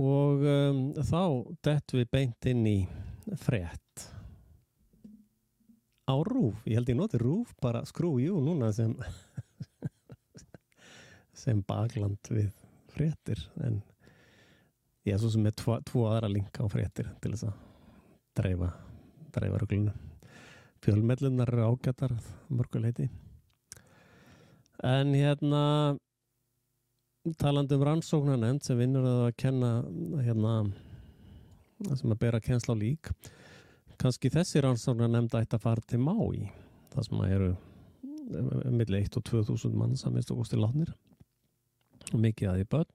og um, þá dett við beint inn í frétt. Á rúf ég held ég noti rúf bara skrújú núna sem sem bakland við fréttir en ég er svo sem með tvo, tvo aðra linka á fréttir til þess að dreifa dreifa ruglunu fjölmellunar ágættar mörguleiti en hérna talandi um rannsóknarnefnd sem vinnur að kenna hérna sem að bera kennsla á lík kannski þessi rannsóknarnefnd ætti að fara til Mái það sem að eru millir 1 og 2000 mann sem minnst okkur til látnir og mikið að því börn.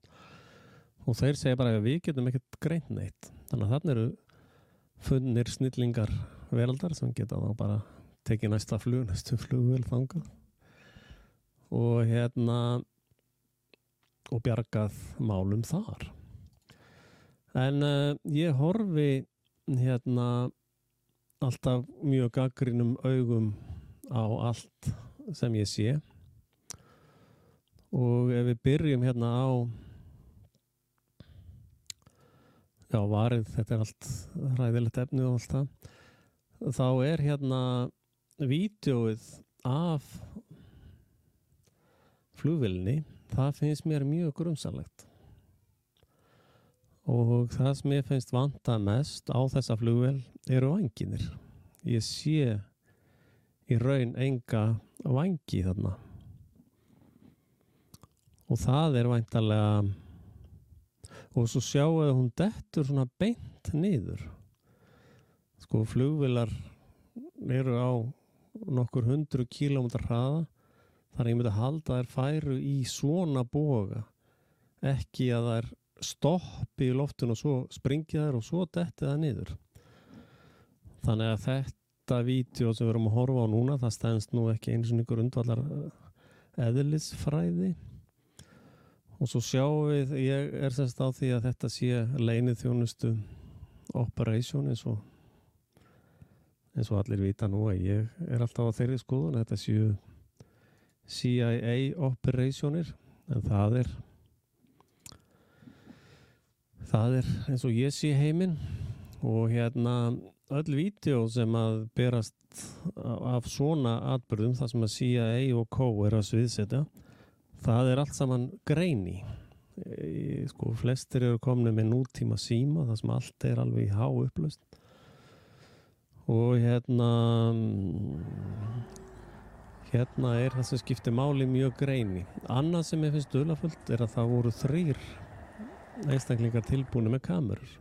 Og þeir segja bara að við getum ekkert greint neitt. Þannig að þannig eru funnir snillingar veraldar sem geta þá bara tekið næsta flug, næstu flugvel þangað. Og hérna og bjargað málum þar. En uh, ég horfi hérna alltaf mjög gaggrinum augum á allt sem ég sé. Og ef við byrjum hérna á já varið þetta er allt ræðilegt efni og allt það þá er hérna vídjóið af flugvilni það finnst mér mjög grumsalegt og það sem ég finnst vanta mest á þessa flugvel eru vanginir ég sé í raun enga vangi þarna. Og það er væntalega og svo sjáu að hún dettur svona beint niður. Sko flugvilar eru á nokkur hundru kílómetrar hraða þar ég myndi að halda þær færu í svona boga ekki að þær stoppi í loftun og svo springi þær og svo detti það niður. Þannig að þetta vídeo sem við erum að horfa á núna það stænst nú ekki eins og einhver undvallar eðlisfræði. Og svo sjáum við ég er semst á því að þetta sé leinið þjónustu operation eins og eins og allir vita nú að ég er alltaf á þeirri skoðun að þetta séu CIA operationir en það er það er eins og ég sé heiminn. Og hérna öll vídeo sem að berast af svona atbyrðum það sem að CIA og CO er að sviðsetja það er allt saman greini. Sko flestir eru komni með nútíma síma það sem allt er alveg í há upplöst og hérna Hérna er það sem skiptir máli mjög greini. Annað sem ég finnst dölafullt er að það voru þrýr einstaklingar tilbúinu með kamerur.